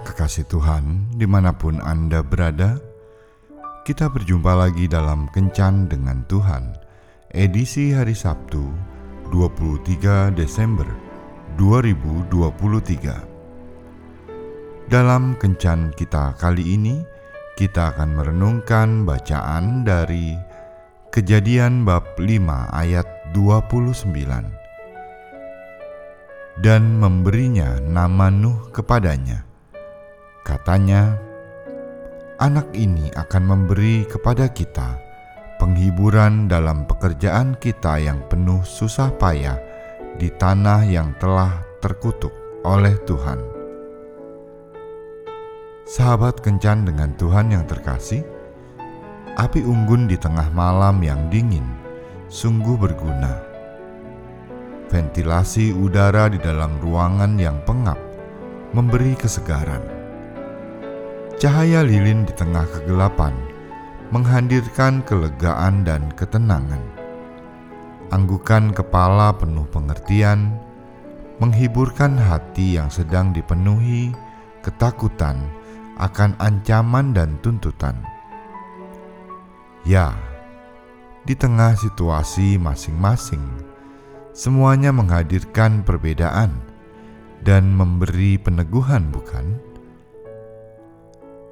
terkasih Tuhan, di mana pun Anda berada, kita berjumpa lagi dalam Kencan dengan Tuhan, edisi hari Sabtu, 23 Desember 2023. Dalam Kencan kita kali ini, kita akan merenungkan bacaan dari Kejadian bab 5 ayat 29 dan memberinya nama Nuh kepadanya. Katanya, "Anak ini akan memberi kepada kita penghiburan dalam pekerjaan kita yang penuh susah payah di tanah yang telah terkutuk oleh Tuhan." Sahabat kencan dengan Tuhan yang terkasih, api unggun di tengah malam yang dingin sungguh berguna ventilasi udara di dalam ruangan yang pengap memberi kesegaran. Cahaya lilin di tengah kegelapan menghadirkan kelegaan dan ketenangan. Anggukan kepala penuh pengertian menghiburkan hati yang sedang dipenuhi ketakutan akan ancaman dan tuntutan. Ya, di tengah situasi masing-masing Semuanya menghadirkan perbedaan dan memberi peneguhan, bukan?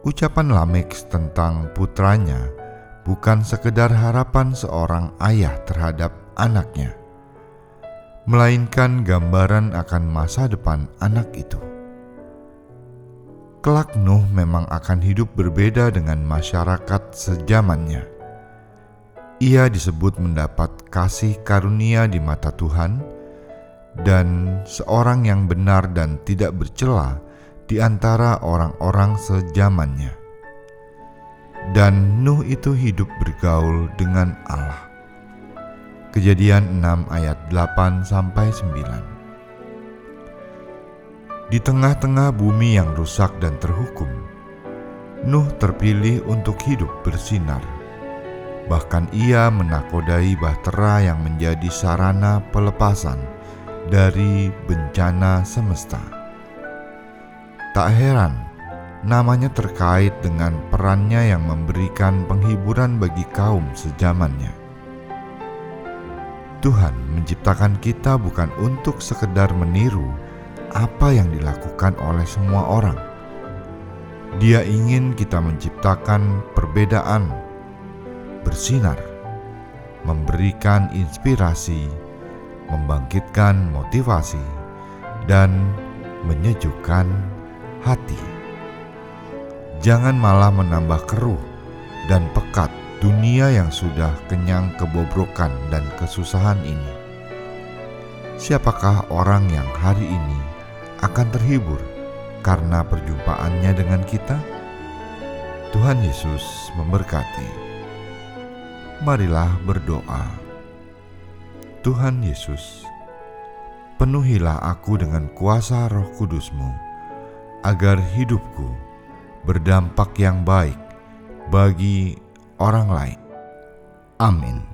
Ucapan Lamek tentang putranya bukan sekedar harapan seorang ayah terhadap anaknya, melainkan gambaran akan masa depan anak itu. Kelak Nuh memang akan hidup berbeda dengan masyarakat sejamannya ia disebut mendapat kasih karunia di mata Tuhan dan seorang yang benar dan tidak bercela di antara orang-orang sejamannya. Dan Nuh itu hidup bergaul dengan Allah. Kejadian 6 ayat 8 sampai 9. Di tengah-tengah bumi yang rusak dan terhukum, Nuh terpilih untuk hidup bersinar Bahkan ia menakodai bahtera yang menjadi sarana pelepasan dari bencana semesta. Tak heran, namanya terkait dengan perannya yang memberikan penghiburan bagi kaum sejamannya. Tuhan menciptakan kita bukan untuk sekedar meniru apa yang dilakukan oleh semua orang. Dia ingin kita menciptakan perbedaan bersinar, memberikan inspirasi, membangkitkan motivasi, dan menyejukkan hati. Jangan malah menambah keruh dan pekat dunia yang sudah kenyang kebobrokan dan kesusahan ini. Siapakah orang yang hari ini akan terhibur karena perjumpaannya dengan kita? Tuhan Yesus memberkati marilah berdoa. Tuhan Yesus, penuhilah aku dengan kuasa roh kudusmu, agar hidupku berdampak yang baik bagi orang lain. Amin.